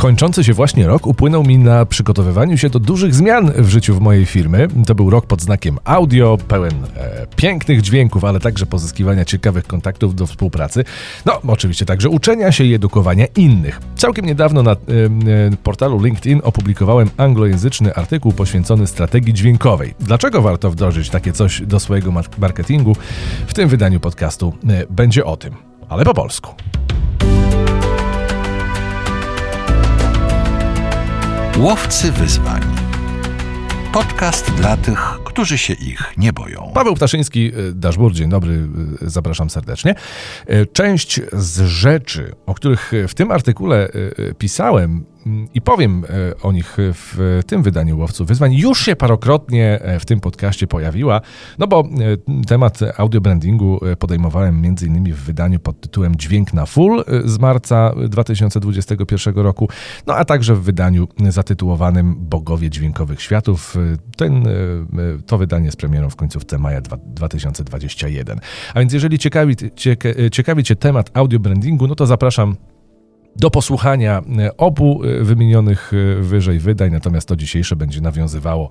Kończący się właśnie rok upłynął mi na przygotowywaniu się do dużych zmian w życiu w mojej firmy. To był rok pod znakiem audio, pełen e, pięknych dźwięków, ale także pozyskiwania ciekawych kontaktów do współpracy. No, oczywiście także uczenia się i edukowania innych. Całkiem niedawno na e, e, portalu LinkedIn opublikowałem anglojęzyczny artykuł poświęcony strategii dźwiękowej. Dlaczego warto wdrożyć takie coś do swojego marketingu? W tym wydaniu podcastu e, będzie o tym, ale po polsku. Łowcy wyzwań. Podcast dla tych, którzy się ich nie boją. Paweł Ptaszyński, y, Dashboard, dzień dobry, y, zapraszam serdecznie. Y, część z rzeczy, o których w tym artykule pisałem, i powiem e, o nich w tym wydaniu Łowców Wyzwań. Już się parokrotnie e, w tym podcaście pojawiła, no bo e, temat audio brandingu podejmowałem m.in. w wydaniu pod tytułem Dźwięk na full z marca 2021 roku, no a także w wydaniu zatytułowanym Bogowie Dźwiękowych Światów. Ten, to wydanie z premierą w końcówce maja 2021. A więc jeżeli ciekawi, ciekawi Cię temat audio brandingu, no to zapraszam do posłuchania e, obu e, wymienionych e, wyżej wydań, natomiast to dzisiejsze będzie nawiązywało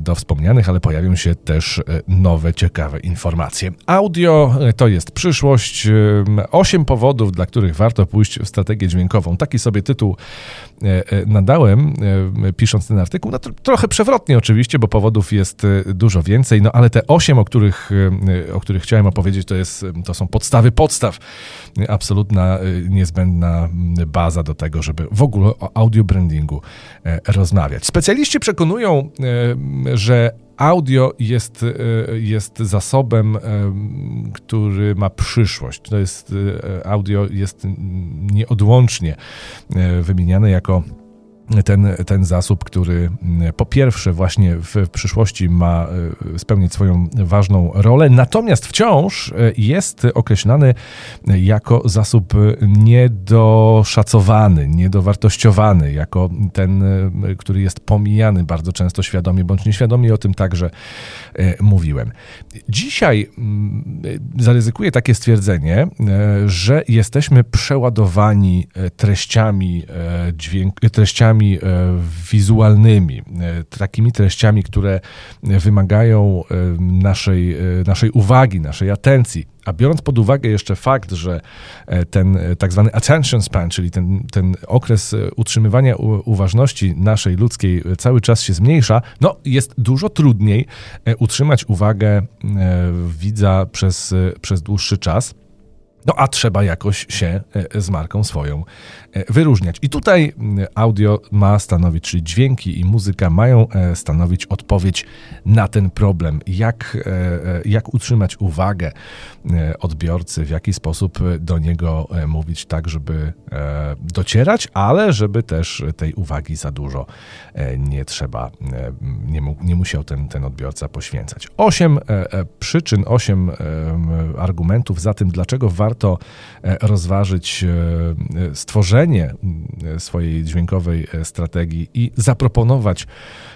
do wspomnianych, ale pojawią się też nowe, ciekawe informacje. Audio to jest przyszłość. Osiem powodów, dla których warto pójść w strategię dźwiękową. Taki sobie tytuł nadałem, pisząc ten artykuł. No, trochę przewrotnie oczywiście, bo powodów jest dużo więcej, no ale te osiem, o których, o których chciałem opowiedzieć, to, jest, to są podstawy podstaw. Absolutna, niezbędna baza do tego, żeby w ogóle o audio brandingu e, rozmawiać. Specjaliści przekonują, e, że audio jest, e, jest zasobem, który ma przyszłość. To jest audio jest nieodłącznie wymieniane jako ten, ten zasób, który mm, po pierwsze właśnie w, przyszłości ma e, spełnić swoją ważną rolę, natomiast wciąż e, jest określany jako zasób niedoszacowany, niedowartościowany, jako ten, e, który jest pomijany bardzo często świadomie bądź nieświadomie, o tym także mówiłem. Dzisiaj mm, zaryzykuję takie stwierdzenie, że jesteśmy przeładowani treściami, dźwięk, treściami treściami e, wizualnymi, e, takimi treściami, które wymagają e, naszej, naszej uwagi, naszej atencji. A biorąc pod uwagę jeszcze fakt, że ten tak zwany attention span, czyli ten, ten okres utrzymywania uważności naszej ludzkiej cały czas się zmniejsza, no jest dużo trudniej utrzymać uwagę widza przez, przez dłuższy czas. No a trzeba jakoś się z marką swoją E, wyróżniać. I tutaj audio ma stanowić, czyli dźwięki i muzyka mają e, stanowić odpowiedź na ten problem. Jak, e, jak utrzymać uwagę odbiorcy, w jaki sposób do niego mówić tak, żeby docierać, ale żeby też tej uwagi za dużo nie trzeba, nie, nie musiał ten, ten odbiorca poświęcać. Osiem przyczyn, osiem argumentów za tym, dlaczego warto rozważyć stworzenie Mm, swojej dźwiękowej e, strategii i zaproponować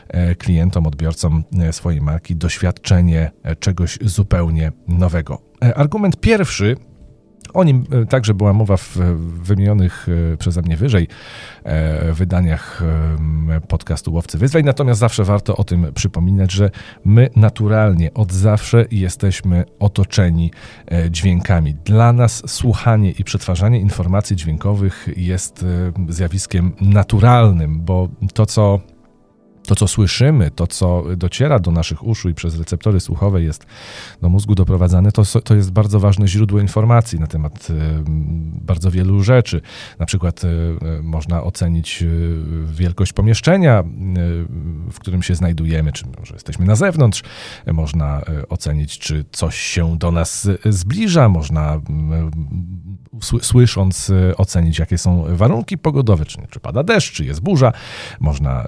e, klientom, odbiorcom e, swojej marki doświadczenie czegoś zupełnie nowego. Argument pierwszy o nim e, także była mowa w wymienionych e, przeze mnie wyżej e, wydaniach podcastu Łowcy Wyzwań, natomiast zawsze warto o tym przypominać, że my naturalnie od zawsze jesteśmy otoczeni dźwiękami. Dla nas słuchanie i przetwarzanie informacji dźwiękowych jest zjawiskiem naturalnym, bo to, co to, co słyszymy, to, co dociera do naszych uszu i przez receptory słuchowe jest do mózgu doprowadzane, to, to jest bardzo ważne źródło informacji na temat bardzo wielu rzeczy. Na przykład e, można ocenić e, wielkość pomieszczenia, e, w którym się znajdujemy, czy może jesteśmy na zewnątrz. Można ocenić, czy coś się do nas zbliża. Można słysząc ocenić, jakie są warunki pogodowe, czy, czy pada deszcz, czy jest burza. Można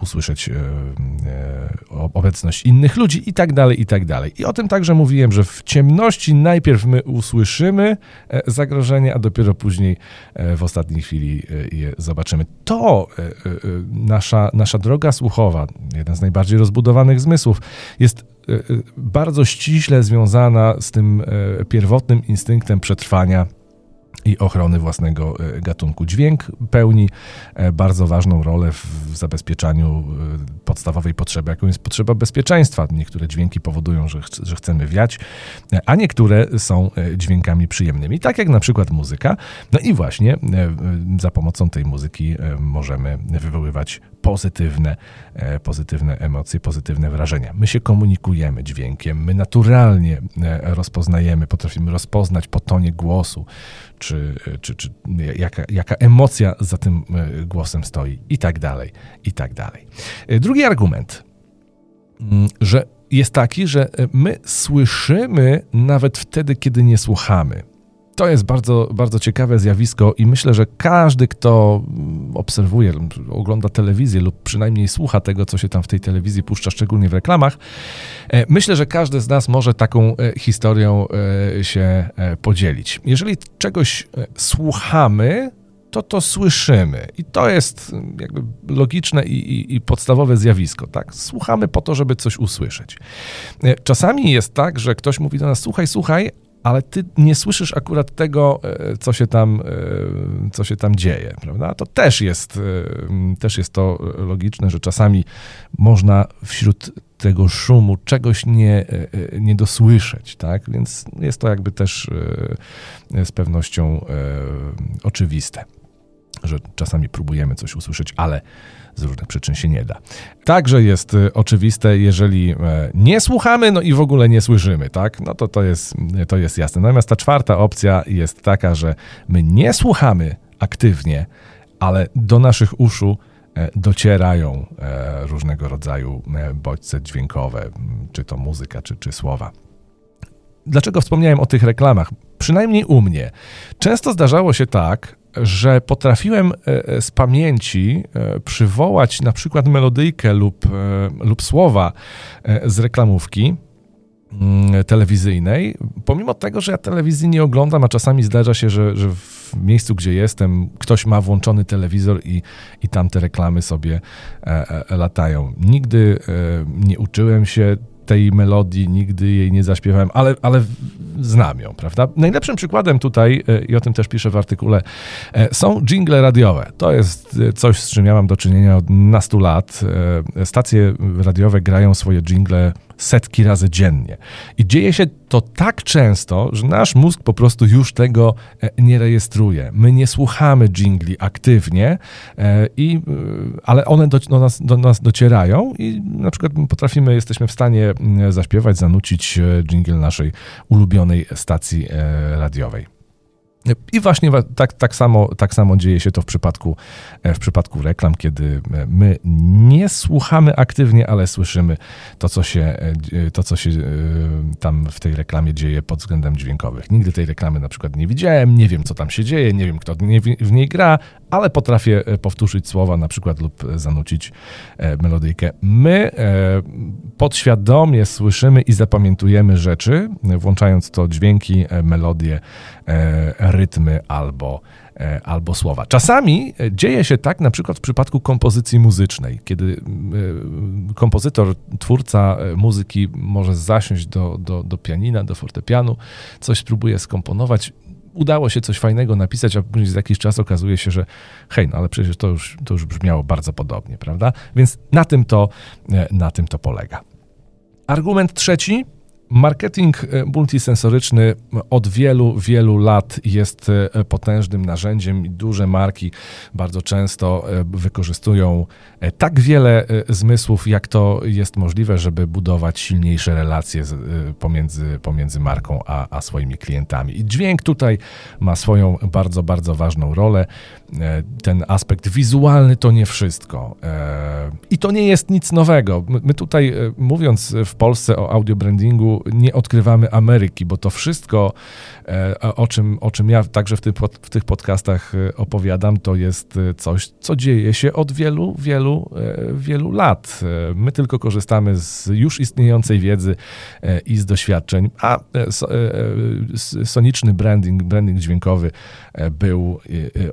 usłyszeć E, e, obecność innych ludzi i tak dalej, i tak dalej. I o tym także mówiłem, że w ciemności najpierw my usłyszymy e, zagrożenie, a dopiero później w ostatniej chwili je zobaczymy. To nasza, nasza droga słuchowa, jeden z najbardziej rozbudowanych zmysłów, jest bardzo ściśle związana z tym pierwotnym instynktem przetrwania i ochrony własnego e, gatunku. Dźwięk pełni e, bardzo ważną rolę w zabezpieczaniu e, podstawowej potrzeby, jaką jest potrzeba bezpieczeństwa. Niektóre dźwięki powodują, że, ch że chcemy wiać, a niektóre są dźwiękami przyjemnymi, tak jak na przykład muzyka. No i właśnie za pomocą tej muzyki możemy wywoływać pozytywne, pozytywne emocje, pozytywne wrażenia. My się komunikujemy dźwiękiem, my naturalnie rozpoznajemy, potrafimy rozpoznać po tonie głosu, czy, czy, czy jaka, jaka emocja za tym e, głosem stoi i tak dalej, i tak dalej. E, drugi argument, mm, że jest taki, że my słyszymy nawet wtedy, kiedy nie słuchamy to jest bardzo, bardzo ciekawe zjawisko i myślę, że każdy, kto obserwuje, ogląda telewizję lub przynajmniej słucha tego, co się tam w tej telewizji puszcza, szczególnie w reklamach, e, myślę, że każdy z nas może taką e, historią e, się podzielić. Jeżeli czegoś słuchamy, to to słyszymy. I to jest jakby logiczne i, i, i, podstawowe zjawisko. Tak? Słuchamy po to, żeby coś usłyszeć. Czasami jest tak, że ktoś mówi do nas: Słuchaj, słuchaj, ale ty nie słyszysz akurat tego, e, co się tam, e, co się tam dzieje, prawda? To też jest, e, też jest to logiczne, że czasami można wśród tego szumu czegoś nie, nie dosłyszeć, tak? Więc jest to jakby też z pewnością oczywiste, że czasami próbujemy coś usłyszeć, ale z różnych przyczyn się nie da. Także jest y, oczywiste, jeżeli e, nie słuchamy, no i w ogóle nie słyszymy, tak? No to to jest, to jest jasne. Natomiast ta czwarta opcja jest taka, że my nie słuchamy aktywnie, ale do naszych uszu e, docierają e, różnego rodzaju bodźce dźwiękowe, czy to muzyka, czy, czy słowa. Dlaczego wspomniałem o tych reklamach? Przynajmniej u mnie. Często zdarzało się tak, że potrafiłem e, e, z pamięci e, przywołać na przykład melodyjkę lub, lub słowa z reklamówki mm, telewizyjnej, pomimo tego, że ja telewizji nie oglądam, a czasami zdarza się, że, że w miejscu, gdzie jestem, ktoś ma włączony telewizor i, i tam te reklamy sobie latają. Nigdy nie uczyłem się tej melodii, nigdy jej nie zaśpiewałem, ale, ale znam ją, prawda? Najlepszym przykładem tutaj, e, i o tym też piszę w artykule, e, są jingle radiowe. To jest e, coś, z czym ja mam do czynienia od nastu lat. Stacje radiowe grają swoje jingle setki razy dziennie. I dzieje się to tak często, że nasz mózg po prostu już tego e, nie rejestruje. My nie słuchamy jingli aktywnie, e, i, e, ale one do, do, nas, do nas docierają i na przykład potrafimy, jesteśmy w stanie zaśpiewać, zanucić jingle naszej ulubionej stacji radiowej. I właśnie tak, tak, samo, tak samo dzieje się to w przypadku, e, w przypadku reklam, kiedy e, my nie słuchamy aktywnie, ale słyszymy to co, się, e, to, co się tam w tej reklamie dzieje pod względem dźwiękowych. Nigdy tej reklamy na przykład nie widziałem, nie wiem co tam się dzieje, nie wiem kto w niej gra, ale potrafię powtórzyć słowa na przykład lub zanucić melodyjkę. My podświadomie słyszymy i zapamiętujemy rzeczy, włączając to dźwięki, melodie, rytmy albo, e, albo słowa. Czasami dzieje się tak na przykład w przypadku kompozycji muzycznej, kiedy e, kompozytor, twórca e, muzyki może zasiąść do, do, do pianina, do fortepianu, coś spróbuje skomponować, udało się coś fajnego napisać, a później za jakiś czas okazuje się, że hej, no ale przecież to już, to już brzmiało bardzo podobnie, prawda? Więc na tym to, na tym to polega. Argument trzeci Marketing e, multisensoryczny od wielu, wielu lat jest e, potężnym narzędziem i duże marki bardzo często e, wykorzystują tak wiele zmysłów, jak to jest możliwe, żeby budować silniejsze relacje pomiędzy, pomiędzy marką a, a swoimi klientami. I dźwięk tutaj ma swoją bardzo, bardzo ważną rolę. Ten aspekt wizualny to nie wszystko. I to nie jest nic nowego. My tutaj, mówiąc w Polsce o audio nie odkrywamy Ameryki, bo to wszystko, e, o czym, o czym ja także w, tym, w tych podcastach e, opowiadam, to jest e, coś, co dzieje się od wielu, wielu, wielu lat. My tylko korzystamy z już istniejącej wiedzy i z doświadczeń, a soniczny branding, branding dźwiękowy był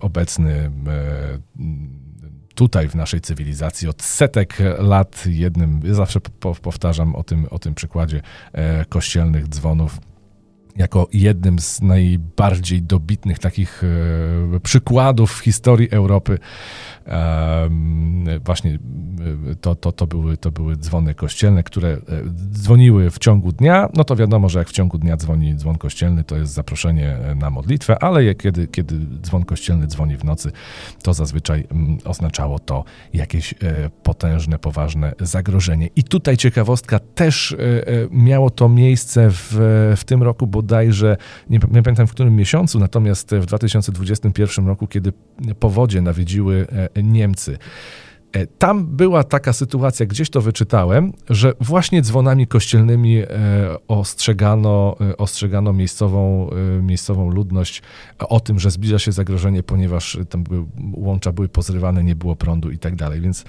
obecny tutaj w naszej cywilizacji od setek lat jednym, zawsze powtarzam o tym, o tym przykładzie e, kościelnych dzwonów jako jednym z najbardziej dobitnych takich e, przykładów w historii Europy. Właśnie e, to, to, to, były, to były dzwony kościelne, które e, dzwoniły w ciągu dnia. No to wiadomo, że jak w ciągu dnia dzwoni dzwon kościelny, to jest zaproszenie na modlitwę, ale kiedy, kiedy dzwon kościelny dzwoni w nocy, to zazwyczaj oznaczało to jakieś potężne, poważne zagrożenie. I tutaj ciekawostka też miało to miejsce w, w tym roku, bo bodajże, nie, nie pamiętam w którym miesiącu, natomiast w 2021 roku, kiedy powodzie nawiedziły e, Niemcy. E, tam była taka sytuacja, gdzieś to wyczytałem, że właśnie dzwonami kościelnymi e, ostrzegano, ostrzegano miejscową, miejscową ludność o tym, że zbliża się zagrożenie, ponieważ tam były, łącza były pozrywane, nie było prądu i tak dalej. Więc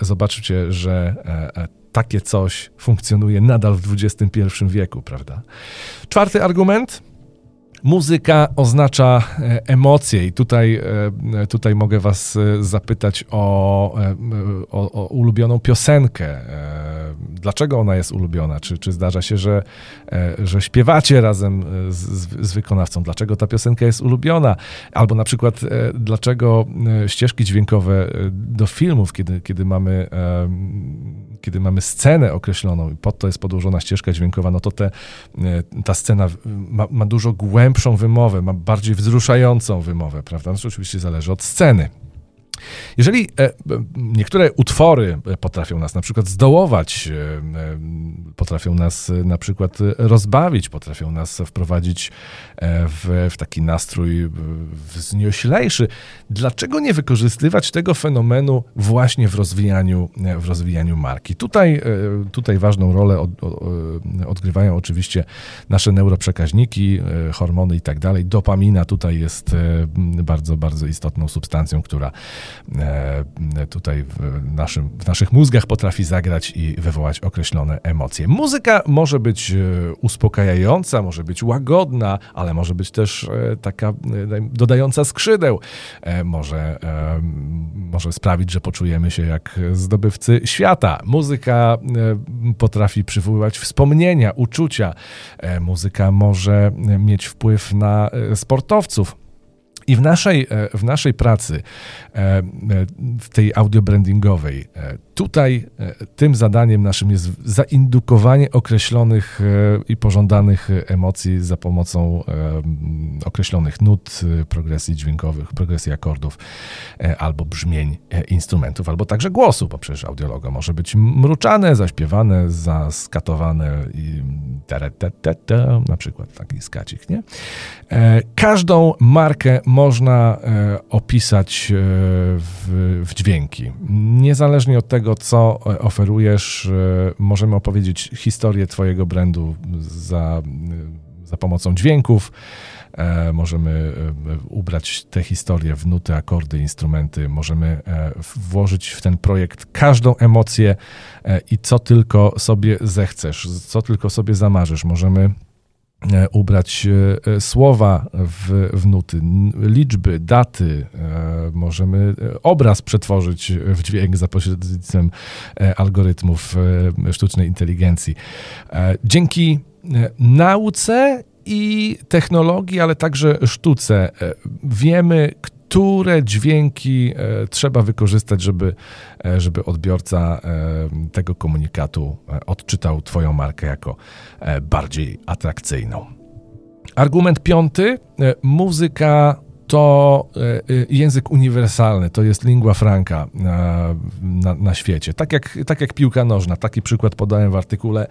zobaczcie, że takie coś funkcjonuje nadal w XXI wieku, prawda? Czwarty argument. Muzyka oznacza e, emocje i tutaj, e, tutaj mogę was e, zapytać o, o, o ulubioną piosenkę dlaczego ona jest ulubiona? Czy, czy zdarza się, że, że śpiewacie razem z, z, wykonawcą? Dlaczego ta piosenka jest ulubiona? Albo na przykład, dlaczego ścieżki dźwiękowe do filmów, kiedy, kiedy mamy kiedy mamy scenę określoną i pod to jest podłożona ścieżka dźwiękowa, no to te, ta scena ma, ma dużo głębszą wymowę, ma bardziej wzruszającą wymowę, prawda? No oczywiście zależy od sceny. Jeżeli e, niektóre utwory potrafią nas na przykład zdołować, e, e, potrafią nas na przykład rozbawić, potrafią nas wprowadzić w, w taki nastrój wznioślejszy, dlaczego nie wykorzystywać tego fenomenu właśnie w rozwijaniu, w rozwijaniu marki? Tutaj, tutaj ważną rolę od, odgrywają oczywiście nasze neuroprzekaźniki, hormony i tak dalej. Dopamina tutaj jest bardzo, bardzo istotną substancją, która E, tutaj w, naszym, w naszych mózgach potrafi zagrać i wywołać określone emocje. Muzyka może być e, uspokajająca, może być łagodna, ale może być też e, taka dodająca skrzydeł. Może, może sprawić, że poczujemy się jak zdobywcy świata. Muzyka potrafi przywoływać wspomnienia, uczucia. Muzyka może mieć wpływ na sportowców. I w naszej, e, w naszej pracy, e, w tej audio brandingowej, e, tutaj tym zadaniem naszym jest zaindukowanie określonych i pożądanych emocji za pomocą określonych nut, progresji dźwiękowych, progresji akordów albo brzmień instrumentów, albo także głosu, bo przecież audiologo może być mruczane, zaśpiewane, zaskatowane i na przykład taki skacik, nie? Każdą markę można e, opisać e, w, w dźwięki. Niezależnie od tego, co e, oferujesz, możemy opowiedzieć historię Twojego brandu za, za pomocą dźwięków. Możemy ubrać te historie w nuty, akordy, instrumenty. Możemy włożyć w ten projekt każdą emocję i co tylko sobie zechcesz, co tylko sobie zamarzysz. Możemy ubrać e, e, słowa w, w nuty, liczby, daty, możemy obraz przetworzyć w dźwięk za pośrednictwem algorytmów sztucznej inteligencji. Dzięki nauce i technologii, ale także sztuce wiemy, które dźwięki e, trzeba wykorzystać, żeby, e, żeby odbiorca e, tego komunikatu odczytał Twoją markę jako bardziej atrakcyjną. Argument piąty. Muzyka to język uniwersalny, to jest lingua franca na, na, świecie. Tak jak, tak jak piłka nożna, taki przykład podałem w artykule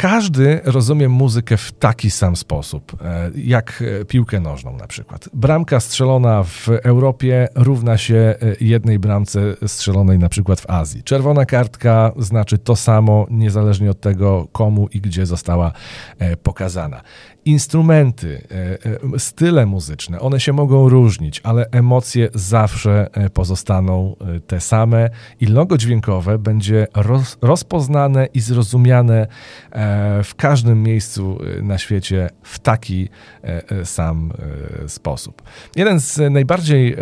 każdy rozumie muzykę w taki sam sposób, e, jak e, piłkę nożną na przykład. Bramka strzelona w Europie równa się e, jednej bramce strzelonej na przykład w Azji. Czerwona kartka znaczy to samo, niezależnie od tego, komu i gdzie została pokazana instrumenty, e, e, style muzyczne, one się mogą różnić, ale emocje zawsze e, pozostaną te same i logo dźwiękowe będzie roz, rozpoznane i zrozumiane w każdym miejscu na świecie w taki sam sposób. Jeden z najbardziej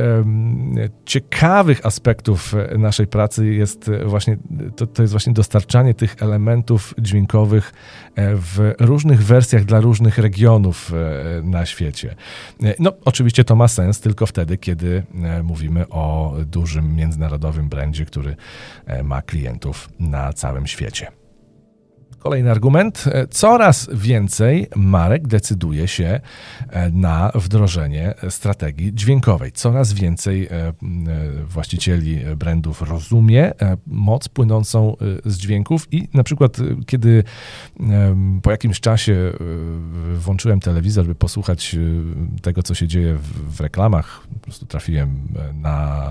ciekawych aspektów naszej pracy jest właśnie, to, to jest właśnie dostarczanie tych elementów dźwiękowych w różnych wersjach dla różnych regionów regionów na świecie. No, oczywiście to ma sens tylko wtedy, kiedy mówimy o dużym międzynarodowym brandzie, który ma klientów na całym świecie. Kolejny argument. E, coraz więcej marek decyduje się e, na wdrożenie strategii dźwiękowej. Coraz więcej e, właścicieli brandów rozumie moc płynącą z dźwięków i na przykład kiedy po jakimś czasie włączyłem telewizor, by posłuchać tego, co się dzieje w reklamach, po prostu trafiłem na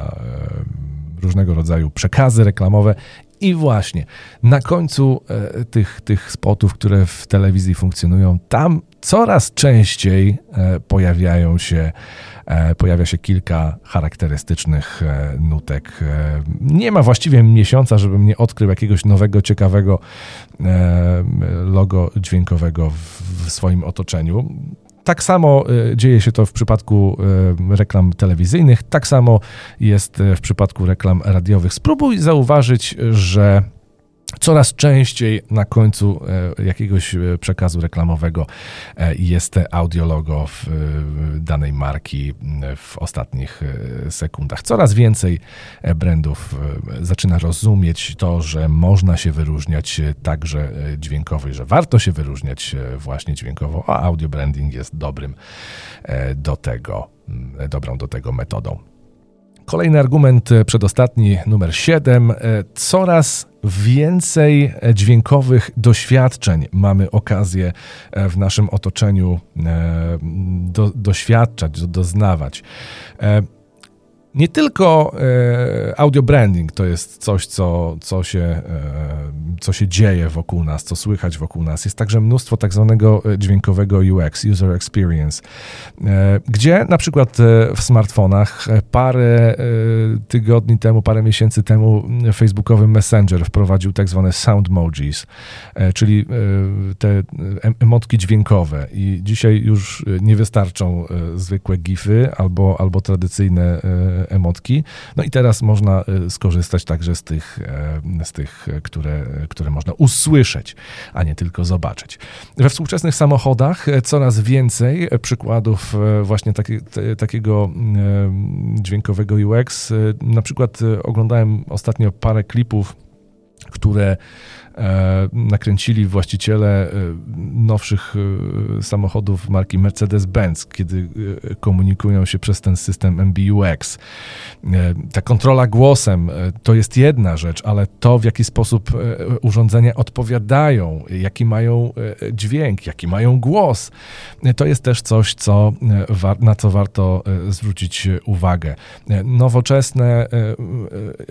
różnego rodzaju przekazy reklamowe i właśnie na końcu e, tych, tych spotów, które w telewizji funkcjonują, tam coraz częściej e, pojawiają się, e, pojawia się kilka charakterystycznych e, nutek. E, nie ma właściwie miesiąca, żebym nie odkrył jakiegoś nowego, ciekawego e, logo dźwiękowego w, w swoim otoczeniu. Tak samo e, dzieje się to w przypadku e, reklam telewizyjnych, tak samo jest e, w przypadku reklam radiowych. Spróbuj zauważyć, że Coraz częściej na końcu e, jakiegoś e, przekazu reklamowego e, jest audiologo w danej marki w ostatnich sekundach. Coraz więcej brandów zaczyna rozumieć to, że można się wyróżniać także dźwiękowo i że warto się wyróżniać właśnie dźwiękowo, a audio branding jest dobrym do tego, dobrą do tego metodą. Kolejny argument, e, przedostatni, numer 7. E, coraz więcej dźwiękowych doświadczeń mamy okazję e, w naszym otoczeniu do, doświadczać, doznawać. Nie tylko audio branding to jest coś, co, co, się, co się dzieje wokół nas, co słychać wokół nas. Jest także mnóstwo tak zwanego e, dźwiękowego UX, User Experience, gdzie na przykład w smartfonach parę tygodni temu, parę miesięcy temu facebookowy Messenger wprowadził tak zwane sound emojis, czyli te emotki dźwiękowe i dzisiaj już nie wystarczą zwykłe gify albo, albo tradycyjne emotki. No i teraz można skorzystać także z tych, e, z tych które, które można usłyszeć, a nie tylko zobaczyć. We współczesnych samochodach e, coraz więcej przykładów e, właśnie taki, takiego dźwiękowego UX. Na przykład oglądałem ostatnio parę klipów, które E, nakręcili właściciele e, nowszych e, samochodów marki Mercedes-Benz, kiedy komunikują się przez ten system MBUX. Ta kontrola głosem to jest jedna rzecz, ale to w jaki sposób urządzenia odpowiadają, jaki mają dźwięk, jaki mają głos, to jest też coś, co, na co warto zwrócić uwagę. Nowoczesne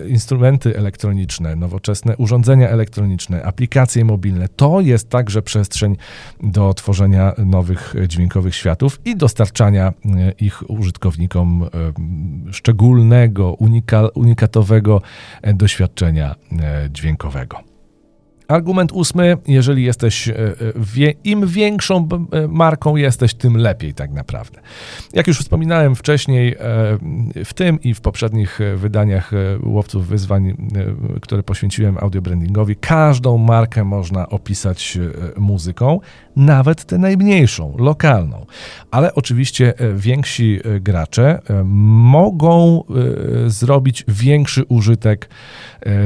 instrumenty elektroniczne, nowoczesne urządzenia elektroniczne, aplikacje mobilne. To jest także przestrzeń do tworzenia nowych dźwiękowych światów i dostarczania e, ich użytkownikom e, szczególnego, unikatowego e, doświadczenia dźwiękowego. Argument ósmy, jeżeli jesteś, e, e, im większą e, marką jesteś, tym lepiej tak naprawdę. Jak już wspominałem wcześniej, w tym i w poprzednich wydaniach Łowców Wyzwań, które poświęciłem audiobrandingowi, każdą markę można opisać muzyką, nawet tę najmniejszą, lokalną. Ale oczywiście więksi gracze mogą zrobić większy użytek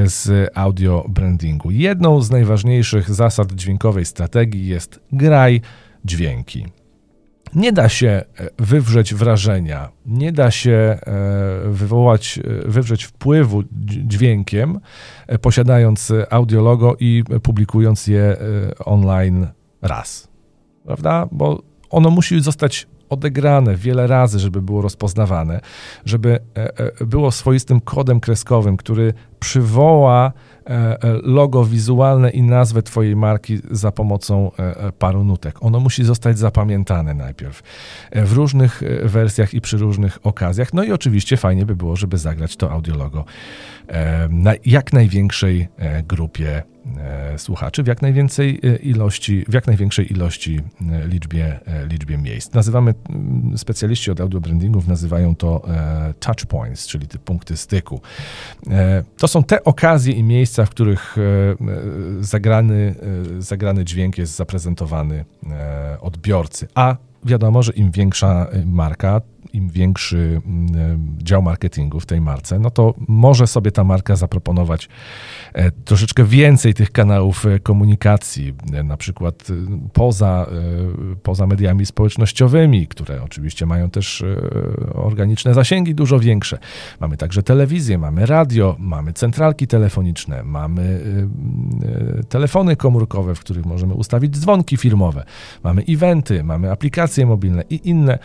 z audio brandingu. Jedną z najważniejszych zasad dźwiękowej strategii jest graj dźwięki. Nie da się e, wywrzeć wrażenia, nie da się e, wywołać, e, wywrzeć wpływu dźwiękiem, posiadając audiologo i publikując je online raz. Prawda? Bo ono musi zostać odegrane wiele razy, żeby było rozpoznawane, żeby było swoistym kodem kreskowym, który przywoła E, e, logo wizualne i nazwę Twojej marki za pomocą e, paru nutek. Ono musi zostać zapamiętane najpierw w różnych wersjach i przy różnych okazjach. No i oczywiście fajnie by było, żeby zagrać to audiologo na jak największej grupie słuchaczy, w jak najwięcej ilości, w jak największej ilości liczbie, liczbie miejsc. Nazywamy, specjaliści od audio brandingów nazywają to touch points, czyli te punkty styku. To są te okazje i miejsca, w których zagrany, zagrany dźwięk jest zaprezentowany odbiorcy. A wiadomo, że im większa marka, im większy mm, dział marketingu w tej marce, no to może sobie ta marka zaproponować e, troszeczkę więcej tych kanałów e, komunikacji, e, na przykład poza, poza mediami społecznościowymi, które oczywiście mają też organiczne zasięgi dużo większe. Mamy także telewizję, mamy radio, mamy centralki telefoniczne, mamy telefony komórkowe, w których możemy ustawić dzwonki firmowe, mamy eventy, mamy aplikacje mobilne i inne,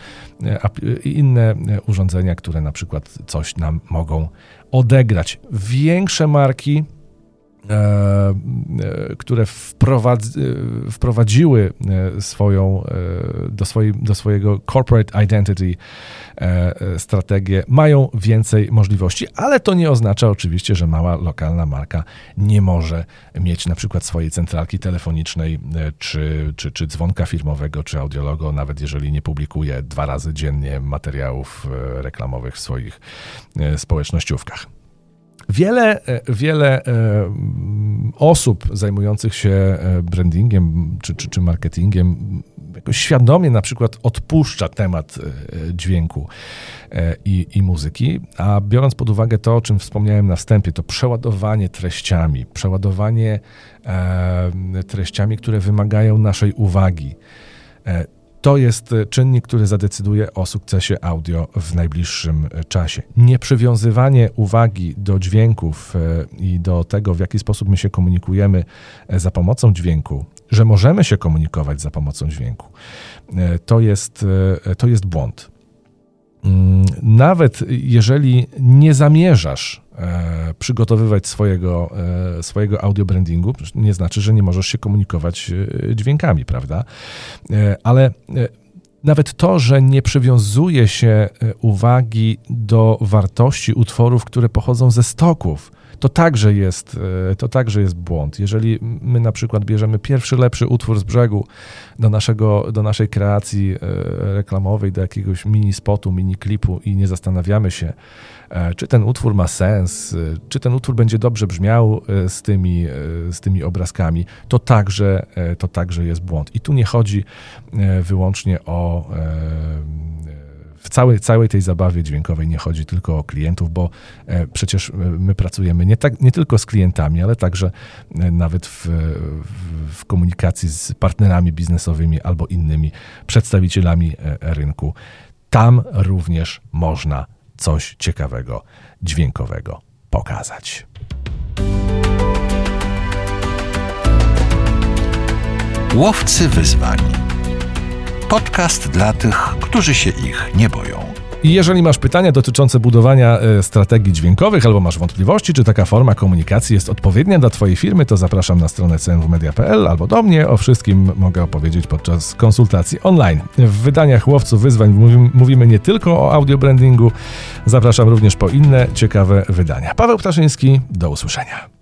i inne e, urządzenia, które na przykład coś nam mogą odegrać. Większe marki które wprowadzi, e, wprowadziły swoją, do, swojej, do swojego corporate identity strategię, mają więcej możliwości, ale to nie oznacza oczywiście, że mała lokalna marka nie może mieć na przykład swojej centralki telefonicznej, czy, czy, czy dzwonka firmowego, czy audiologo, nawet jeżeli nie publikuje dwa razy dziennie materiałów reklamowych w swoich społecznościówkach. Wiele, e, wiele e, osób zajmujących się e, brandingiem czy, czy, czy marketingiem jakoś świadomie na przykład odpuszcza temat dźwięku i, i muzyki, a biorąc pod uwagę to, o czym wspomniałem na wstępie, to przeładowanie treściami, przeładowanie treściami, które wymagają naszej uwagi to jest e, czynnik, który zadecyduje o sukcesie audio w najbliższym e, czasie. Nieprzywiązywanie uwagi do dźwięków e, i do tego, w jaki sposób my się komunikujemy za pomocą dźwięku, że możemy się komunikować za pomocą dźwięku, to jest, to jest błąd. Mm, nawet jeżeli nie zamierzasz e, przygotowywać swojego, e, swojego audio brandingu, nie znaczy, że nie możesz się komunikować e, dźwiękami, prawda? Ale nawet to, że nie przywiązuje się uwagi do wartości utworów, które pochodzą ze stoków, to także jest, e, to także jest błąd. Jeżeli my na przykład bierzemy pierwszy lepszy utwór z brzegu do, naszego, do naszej kreacji e, reklamowej, do jakiegoś mini spotu, mini klipu i nie zastanawiamy się, e, czy ten utwór ma sens, czy ten utwór będzie dobrze brzmiał z tymi, z tymi obrazkami, to także, to także jest błąd. I tu nie chodzi wyłącznie o w całej, całej tej zabawie dźwiękowej nie chodzi tylko o klientów, bo e, przecież e, my pracujemy nie, tak, nie tylko z klientami, ale także e, nawet w, w komunikacji z partnerami biznesowymi albo innymi przedstawicielami rynku. Tam również można coś ciekawego, dźwiękowego pokazać. Łowcy wyzwań. Podcast dla tych, którzy się ich nie boją. I jeżeli masz pytania dotyczące budowania e, strategii dźwiękowych albo masz wątpliwości, czy taka forma komunikacji jest odpowiednia dla Twojej firmy, to zapraszam na stronę cnwmedia.pl albo do mnie. O wszystkim mogę opowiedzieć podczas konsultacji online. W wydaniach Łowców Wyzwań mówimy nie tylko o audio brandingu, zapraszam również po inne ciekawe wydania. Paweł Ptaszyński, do usłyszenia.